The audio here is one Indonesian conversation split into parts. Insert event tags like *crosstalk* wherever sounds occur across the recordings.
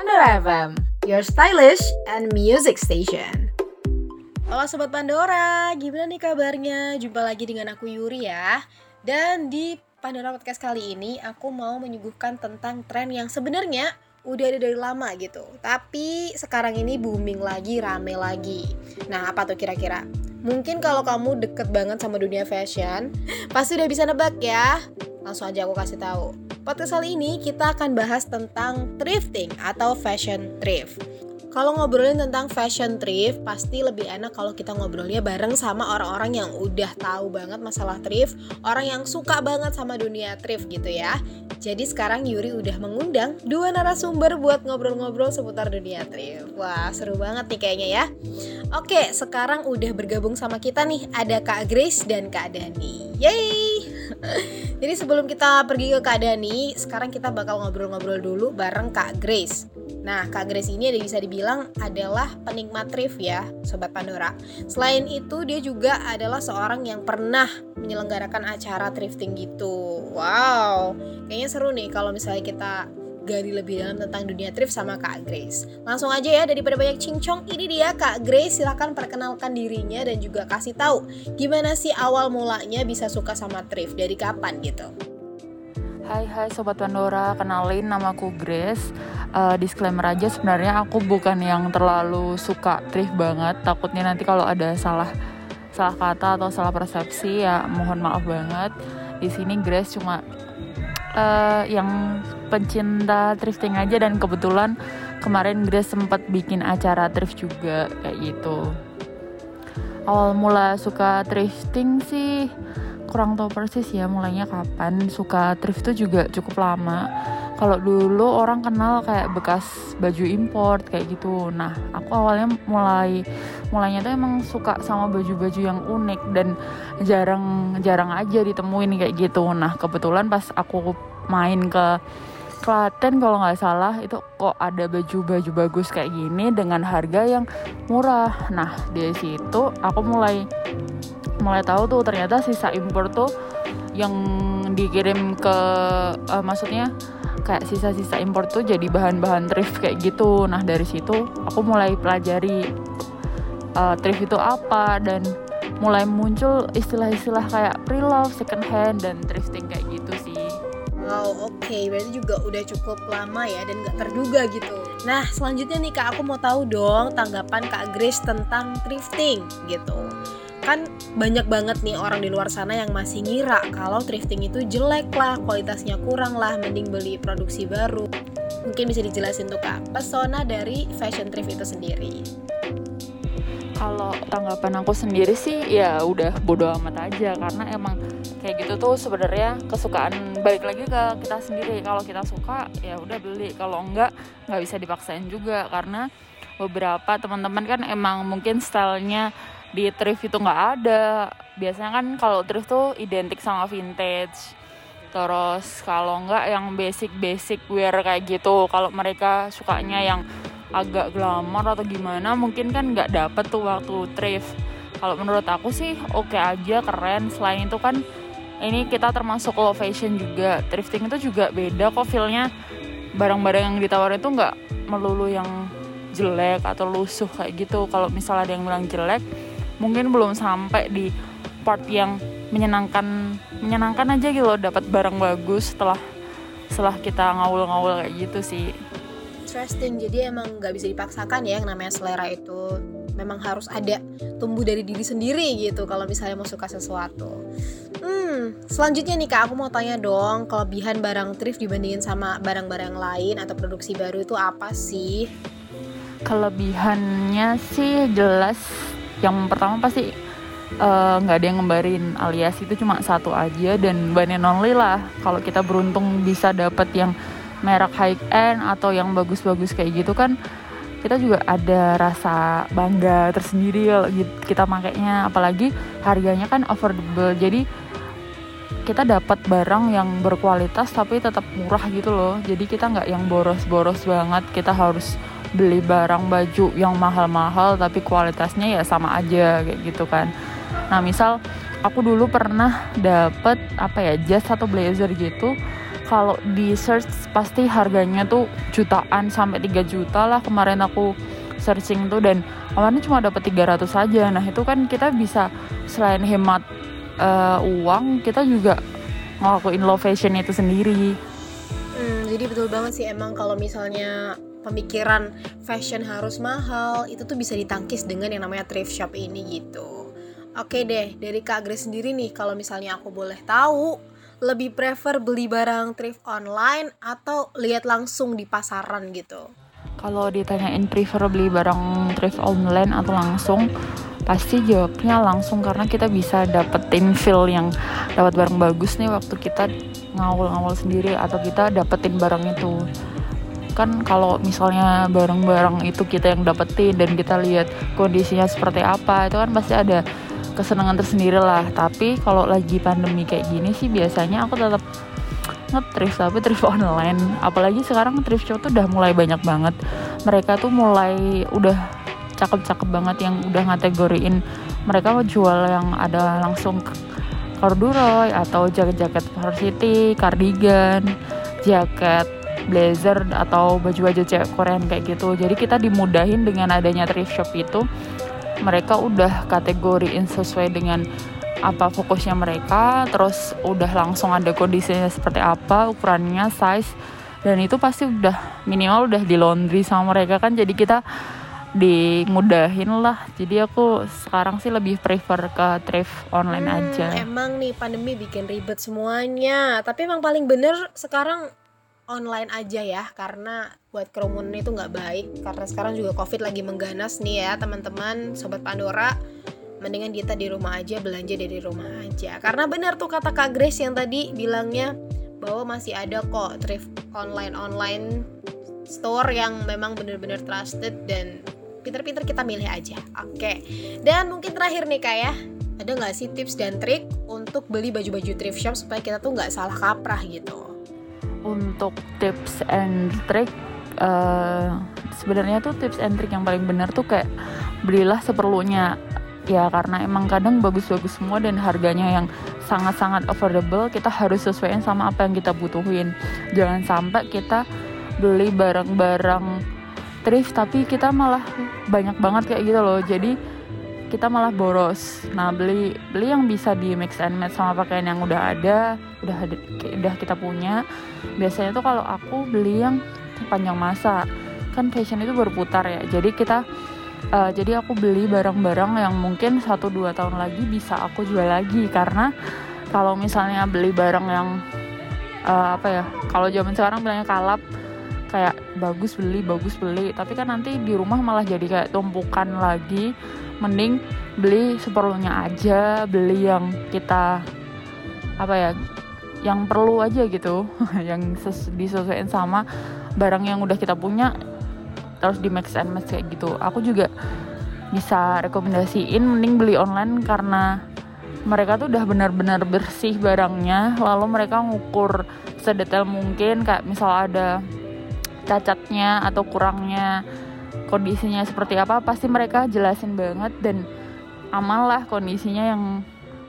Pandora FM, your stylish and music station. Halo Sobat Pandora, gimana nih kabarnya? Jumpa lagi dengan aku Yuri ya. Dan di Pandora Podcast kali ini aku mau menyuguhkan tentang tren yang sebenarnya udah ada dari lama gitu. Tapi sekarang ini booming lagi, rame lagi. Nah, apa tuh kira-kira? Mungkin kalau kamu deket banget sama dunia fashion, pasti udah bisa nebak ya. Langsung aja aku kasih tahu. Podcast kali ini kita akan bahas tentang thrifting atau fashion thrift. Kalau ngobrolin tentang fashion thrift, pasti lebih enak kalau kita ngobrolnya bareng sama orang-orang yang udah tahu banget masalah thrift, orang yang suka banget sama dunia thrift gitu ya. Jadi sekarang Yuri udah mengundang dua narasumber buat ngobrol-ngobrol seputar dunia thrift. Wah, seru banget nih kayaknya ya. Oke, sekarang udah bergabung sama kita nih, ada Kak Grace dan Kak Dani. Yeay! Jadi sebelum kita pergi ke Kak Dani, sekarang kita bakal ngobrol-ngobrol dulu bareng Kak Grace. Nah, Kak Grace ini ada bisa dibilang adalah penikmat thrift ya, Sobat Pandora. Selain itu, dia juga adalah seorang yang pernah menyelenggarakan acara thrifting gitu. Wow, kayaknya seru nih kalau misalnya kita gali lebih dalam tentang dunia thrift sama Kak Grace. Langsung aja ya daripada banyak cincong, ini dia Kak Grace. Silahkan perkenalkan dirinya dan juga kasih tahu gimana sih awal mulanya bisa suka sama thrift dari kapan gitu. Hai hai Sobat Pandora, kenalin namaku Grace uh, Disclaimer aja sebenarnya aku bukan yang terlalu suka thrift banget Takutnya nanti kalau ada salah salah kata atau salah persepsi ya mohon maaf banget di sini Grace cuma uh, yang pencinta thrifting aja dan kebetulan kemarin Grace sempat bikin acara thrift juga kayak gitu. Awal mula suka thrifting sih kurang tahu persis ya mulainya kapan. Suka thrift itu juga cukup lama. Kalau dulu orang kenal kayak bekas baju import kayak gitu. Nah aku awalnya mulai mulainya tuh emang suka sama baju-baju yang unik dan jarang jarang aja ditemuin kayak gitu. Nah kebetulan pas aku main ke Klaten kalau nggak salah itu kok ada baju-baju bagus kayak gini dengan harga yang murah. Nah di situ aku mulai mulai tahu tuh ternyata sisa impor tuh yang dikirim ke uh, maksudnya kayak sisa-sisa impor tuh jadi bahan-bahan thrift kayak gitu. Nah dari situ aku mulai pelajari uh, thrift itu apa dan mulai muncul istilah-istilah kayak pre-love, second hand dan thrifting kayak. Wow, oke, okay. berarti juga udah cukup lama ya dan gak terduga gitu. Nah, selanjutnya nih Kak, aku mau tahu dong tanggapan Kak Grace tentang thrifting gitu. Kan banyak banget nih orang di luar sana yang masih ngira kalau thrifting itu jelek lah, kualitasnya kurang lah, mending beli produksi baru. Mungkin bisa dijelasin tuh Kak, pesona dari fashion thrift itu sendiri kalau tanggapan aku sendiri sih ya udah bodo amat aja karena emang kayak gitu tuh sebenarnya kesukaan balik lagi ke kita sendiri. Kalau kita suka ya udah beli. Kalau enggak nggak bisa dipaksain juga karena beberapa teman-teman kan emang mungkin stylenya di thrift itu nggak ada. Biasanya kan kalau thrift tuh identik sama vintage. Terus kalau enggak yang basic basic wear kayak gitu. Kalau mereka sukanya yang agak glamor atau gimana mungkin kan nggak dapet tuh waktu thrift. Kalau menurut aku sih oke okay aja keren. Selain itu kan ini kita termasuk low fashion juga. Thrifting itu juga beda kok feelnya. Barang-barang yang ditawarin itu nggak melulu yang jelek atau lusuh kayak gitu. Kalau misalnya ada yang bilang jelek mungkin belum sampai di part yang menyenangkan menyenangkan aja gitu loh dapat barang bagus setelah setelah kita ngawul-ngawul kayak gitu sih. Interesting. Jadi emang nggak bisa dipaksakan ya yang namanya selera itu memang harus ada tumbuh dari diri sendiri gitu kalau misalnya mau suka sesuatu. Hmm selanjutnya nih kak aku mau tanya dong kelebihan barang thrift dibandingin sama barang-barang lain atau produksi baru itu apa sih? Kelebihannya sih jelas yang pertama pasti nggak uh, ada yang ngembarin alias itu cuma satu aja dan one and only lah. Kalau kita beruntung bisa dapat yang merek high end atau yang bagus-bagus kayak gitu kan kita juga ada rasa bangga tersendiri kita makainya. Apalagi harganya kan affordable. Jadi kita dapat barang yang berkualitas tapi tetap murah gitu loh. Jadi kita nggak yang boros-boros banget. Kita harus beli barang baju yang mahal-mahal tapi kualitasnya ya sama aja kayak gitu kan. Nah misal aku dulu pernah dapet apa ya jas atau blazer gitu kalau di search pasti harganya tuh jutaan sampai 3 juta lah. Kemarin aku searching tuh dan awalnya cuma dapat 300 saja nah itu kan kita bisa selain hemat uh, uang kita juga ngelakuin low fashion itu sendiri. Hmm, jadi betul banget sih. Emang kalau misalnya pemikiran fashion harus mahal itu tuh bisa ditangkis dengan yang namanya thrift shop ini gitu. Oke deh dari Kak Grace sendiri nih kalau misalnya aku boleh tahu lebih prefer beli barang thrift online atau lihat langsung di pasaran gitu kalau ditanyain prefer beli barang thrift online atau langsung, pasti jawabnya langsung karena kita bisa dapetin feel yang dapat barang bagus nih waktu kita ngawal-ngawal sendiri atau kita dapetin barang itu. Kan kalau misalnya barang-barang itu kita yang dapetin dan kita lihat kondisinya seperti apa, itu kan pasti ada kesenangan tersendiri lah. Tapi kalau lagi pandemi kayak gini sih biasanya aku tetap nge-thrift tapi thrift online apalagi sekarang thrift shop tuh udah mulai banyak banget mereka tuh mulai udah cakep-cakep banget yang udah ngategoriin mereka mau jual yang ada langsung corduroy atau jaket-jaket varsity, cardigan, jaket blazer atau baju-baju cewek Korean kayak gitu. Jadi kita dimudahin dengan adanya thrift shop itu. Mereka udah kategoriin sesuai dengan apa fokusnya mereka terus udah langsung ada kondisinya seperti apa ukurannya size dan itu pasti udah minimal udah di laundry sama mereka kan jadi kita dimudahin lah. Jadi aku sekarang sih lebih prefer ke thrift online hmm, aja. emang nih pandemi bikin ribet semuanya. Tapi emang paling bener sekarang online aja ya karena buat kerumunan itu nggak baik. Karena sekarang juga covid lagi mengganas nih ya teman-teman sobat Pandora. Mendingan kita di rumah aja belanja dari rumah aja. Karena benar tuh kata Kak Grace yang tadi bilangnya bahwa masih ada kok thrift online online store yang memang benar-benar trusted dan pinter-pinter kita milih aja. Oke. Dan mungkin terakhir nih kak ya. Ada nggak sih tips dan trik untuk beli baju-baju thrift shop supaya kita tuh nggak salah kaprah gitu untuk tips and trick uh, sebenarnya tuh tips and trick yang paling benar tuh kayak belilah seperlunya. Ya karena emang kadang bagus-bagus semua dan harganya yang sangat-sangat affordable kita harus sesuaikan sama apa yang kita butuhin. Jangan sampai kita beli barang-barang thrift tapi kita malah banyak banget kayak gitu loh. Jadi kita malah boros. Nah beli beli yang bisa di mix and match sama pakaian yang udah ada udah udah kita punya. Biasanya tuh kalau aku beli yang panjang masa. Kan fashion itu berputar ya. Jadi kita uh, jadi aku beli barang-barang yang mungkin satu dua tahun lagi bisa aku jual lagi. Karena kalau misalnya beli barang yang uh, apa ya kalau zaman sekarang bilangnya kalap kayak bagus beli bagus beli. Tapi kan nanti di rumah malah jadi kayak tumpukan lagi mending beli seperlunya aja beli yang kita apa ya yang perlu aja gitu *laughs* yang disesuaikan sama barang yang udah kita punya terus di Max and Match kayak gitu. Aku juga bisa rekomendasiin mending beli online karena mereka tuh udah benar-benar bersih barangnya lalu mereka ngukur sedetail mungkin kayak misal ada cacatnya atau kurangnya kondisinya seperti apa pasti mereka jelasin banget dan aman lah kondisinya yang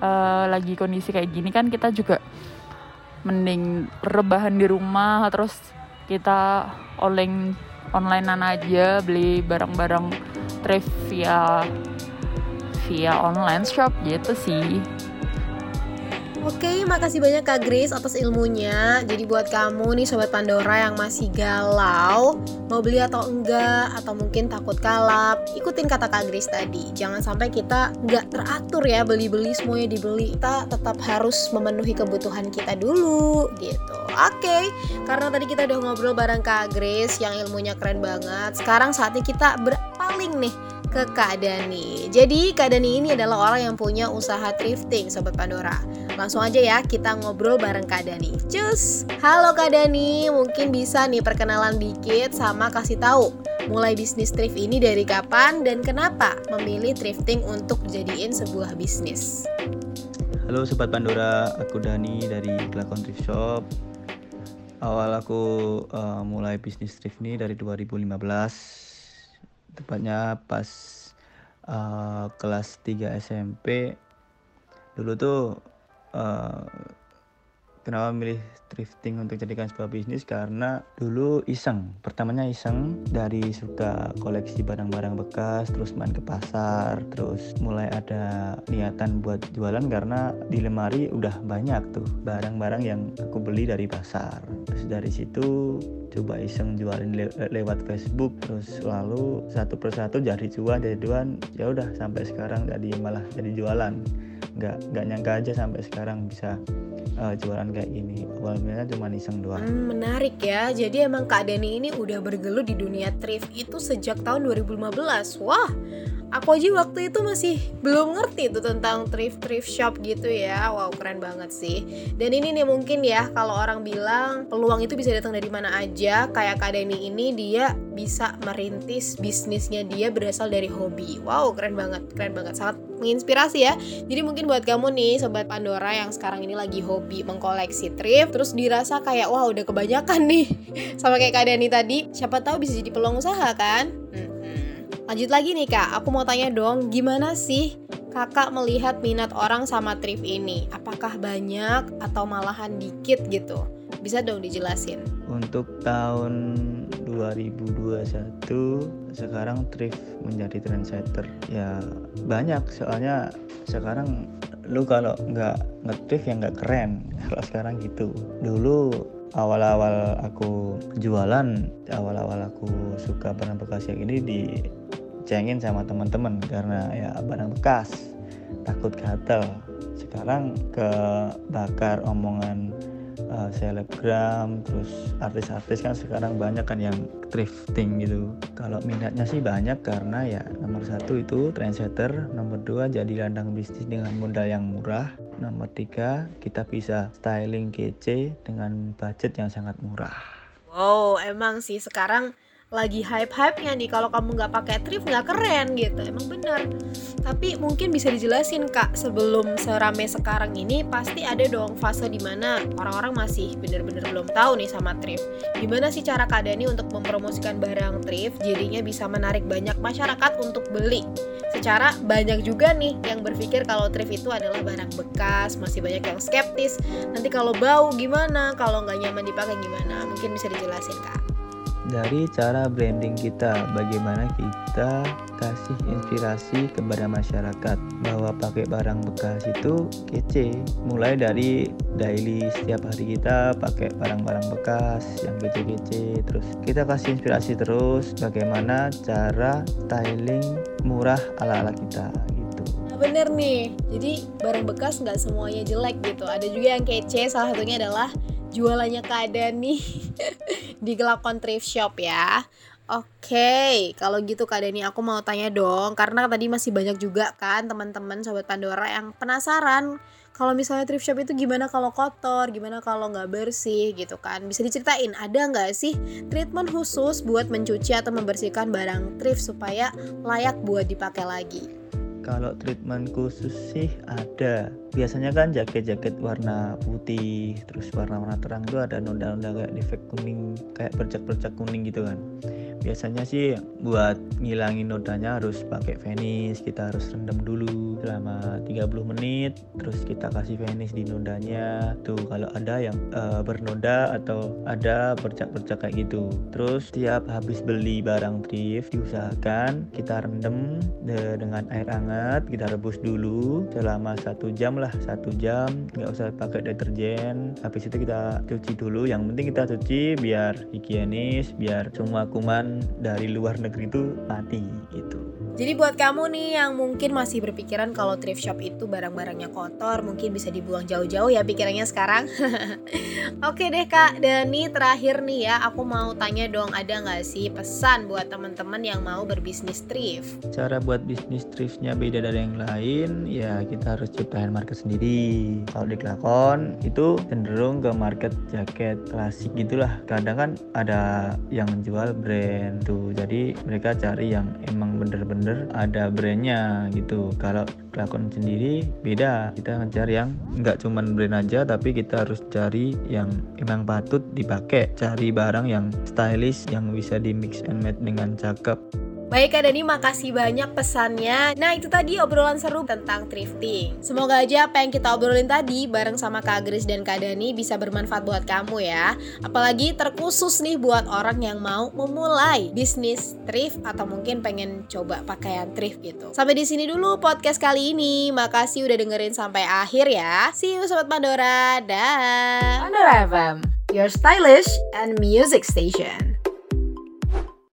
uh, lagi kondisi kayak gini. Kan kita juga mending rebahan di rumah terus kita oleng onlinean aja beli barang-barang thrift via via online shop gitu sih Oke, makasih banyak Kak Grace atas ilmunya. Jadi buat kamu nih Sobat Pandora yang masih galau, mau beli atau enggak, atau mungkin takut kalap, ikutin kata Kak Grace tadi. Jangan sampai kita nggak teratur ya beli-beli semuanya dibeli. Kita tetap harus memenuhi kebutuhan kita dulu gitu. Oke, karena tadi kita udah ngobrol bareng Kak Grace yang ilmunya keren banget. Sekarang saatnya kita berpaling nih ke Kak Dani. Jadi Kak Dani ini adalah orang yang punya usaha thrifting Sobat Pandora. Langsung aja ya kita ngobrol bareng Kak Dani. Cus! Halo Kak Dani, mungkin bisa nih perkenalan dikit sama kasih tahu mulai bisnis thrift ini dari kapan dan kenapa memilih thrifting untuk jadiin sebuah bisnis. Halo Sobat Pandora, aku Dani dari Kelakon Thrift Shop. Awal aku uh, mulai bisnis thrift ini dari 2015 tepatnya pas uh, kelas 3 SMP dulu tuh uh, kenapa milih thrifting untuk jadikan sebuah bisnis? Karena dulu iseng. Pertamanya iseng dari suka koleksi barang-barang bekas terus main ke pasar terus mulai ada niatan buat jualan karena di lemari udah banyak tuh barang-barang yang aku beli dari pasar. Terus dari situ coba iseng jualin le lewat Facebook terus lalu satu persatu jadi cuan jadi cuan ya udah sampai sekarang jadi malah jadi jualan. Nggak nggak nyangka aja sampai sekarang bisa uh, jualan kayak gini. Awalnya cuma iseng doang. Hmm, menarik ya. Jadi emang Kak Dani ini udah bergelut di dunia thrift itu sejak tahun 2015 wah aku aja waktu itu masih belum ngerti tuh tentang thrift thrift shop gitu ya. Wow keren banget sih. Dan ini nih mungkin ya kalau orang bilang peluang itu bisa datang dari mana aja kayak Kak Deni ini dia bisa merintis bisnisnya dia berasal dari hobi wow keren banget keren banget sangat menginspirasi ya jadi mungkin buat kamu nih sobat Pandora yang sekarang ini lagi hobi mengkoleksi thrift terus dirasa kayak wah udah kebanyakan nih *laughs* sama kayak Kak Deni tadi siapa tahu bisa jadi peluang usaha kan hmm Lanjut lagi nih kak, aku mau tanya dong, gimana sih kakak melihat minat orang sama thrift ini? Apakah banyak atau malahan dikit gitu? Bisa dong dijelasin. Untuk tahun 2021 sekarang thrift menjadi trendsetter. Ya banyak. Soalnya sekarang lu kalau nggak nge ya nggak keren. *laughs* Kalau sekarang gitu. Dulu awal-awal aku jualan awal-awal aku suka barang bekas yang ini di dicengin sama teman-teman. Karena ya barang bekas takut gatel. Sekarang ke bakar omongan uh, selebgram terus artis-artis kan sekarang banyak kan yang thrifting gitu. Kalau minatnya sih banyak karena ya nomor satu itu trendsetter nomor dua jadi ladang bisnis dengan modal yang murah nomor tiga kita bisa styling kece dengan budget yang sangat murah. Wow emang sih sekarang lagi hype-hype-nya nih kalau kamu nggak pakai thrift nggak keren gitu. Emang bener. Tapi mungkin bisa dijelasin kak sebelum serame sekarang ini pasti ada dong fase di mana orang-orang masih bener-bener belum tahu nih sama thrift. Gimana sih cara kak Dani untuk mempromosikan barang thrift? Jadinya bisa menarik banyak masyarakat untuk beli. Secara banyak juga nih yang berpikir kalau thrift itu adalah barang bekas masih banyak yang skeptis. Nanti kalau bau gimana kalau nggak nyaman dipakai gimana? Mungkin bisa dijelasin kak dari cara branding kita. Bagaimana kita kasih inspirasi kepada masyarakat. Bahwa pakai barang bekas itu kece. Mulai dari daily setiap hari kita pakai barang-barang bekas yang kece-kece. Terus kita kasih inspirasi terus bagaimana cara styling murah ala-ala kita gitu. Nah, bener nih. Jadi barang bekas nggak semuanya jelek gitu. Ada juga yang kece salah satunya adalah jualannya keadaan nih *laughs* di Gelakon Thrift Shop ya. Oke, okay, kalau gitu Kak Dani aku mau tanya dong Karena tadi masih banyak juga kan teman-teman Sobat Pandora yang penasaran Kalau misalnya thrift shop itu gimana kalau kotor, gimana kalau nggak bersih gitu kan Bisa diceritain ada nggak sih treatment khusus buat mencuci atau membersihkan barang thrift supaya layak buat dipakai lagi kalau treatment khusus sih ada. Biasanya kan jaket-jaket warna putih terus warna-warna terang itu ada noda-noda kayak defek kuning kayak bercak-bercak kuning gitu kan biasanya sih buat ngilangin nodanya harus pakai vanish kita harus rendam dulu selama 30 menit terus kita kasih vanish di nodanya. Tuh kalau ada yang uh, bernoda atau ada bercak-bercak kayak gitu. Terus tiap habis beli barang thrift diusahakan kita rendam de dengan air hangat kita rebus dulu selama satu jam lah satu jam. Nggak usah pakai deterjen. Habis itu kita cuci dulu yang penting kita cuci biar higienis biar semua kuman dari luar negeri itu mati gitu. Jadi buat kamu nih yang mungkin masih berpikiran kalau thrift shop itu barang-barangnya kotor, mungkin bisa dibuang jauh-jauh ya pikirannya sekarang. *laughs* Oke deh kak, dan nih terakhir nih ya, aku mau tanya dong ada nggak sih pesan buat teman-teman yang mau berbisnis thrift? Cara buat bisnis thriftnya beda dari yang lain, ya kita harus ciptain market sendiri. Kalau di Klakon itu cenderung ke market jaket klasik gitulah. Kadang kan ada yang brand brand tuh jadi mereka cari yang emang bener-bener ada brandnya gitu. Kalau kelakon sendiri beda. Kita cari yang nggak cuman brand aja tapi kita harus cari yang emang patut dipakai. Cari barang yang stylish yang bisa di mix and match dengan cakep Baik Kak Dani, makasih banyak pesannya. Nah itu tadi obrolan seru tentang thrifting. Semoga aja apa yang kita obrolin tadi bareng sama Kak Gris dan Kak Dani bisa bermanfaat buat kamu ya. Apalagi terkhusus nih buat orang yang mau memulai bisnis thrift atau mungkin pengen coba pakaian thrift gitu. Sampai di sini dulu podcast kali ini. Makasih udah dengerin sampai akhir ya. See you Sobat Pandora. Dah. Pandora FM Your stylish and music station.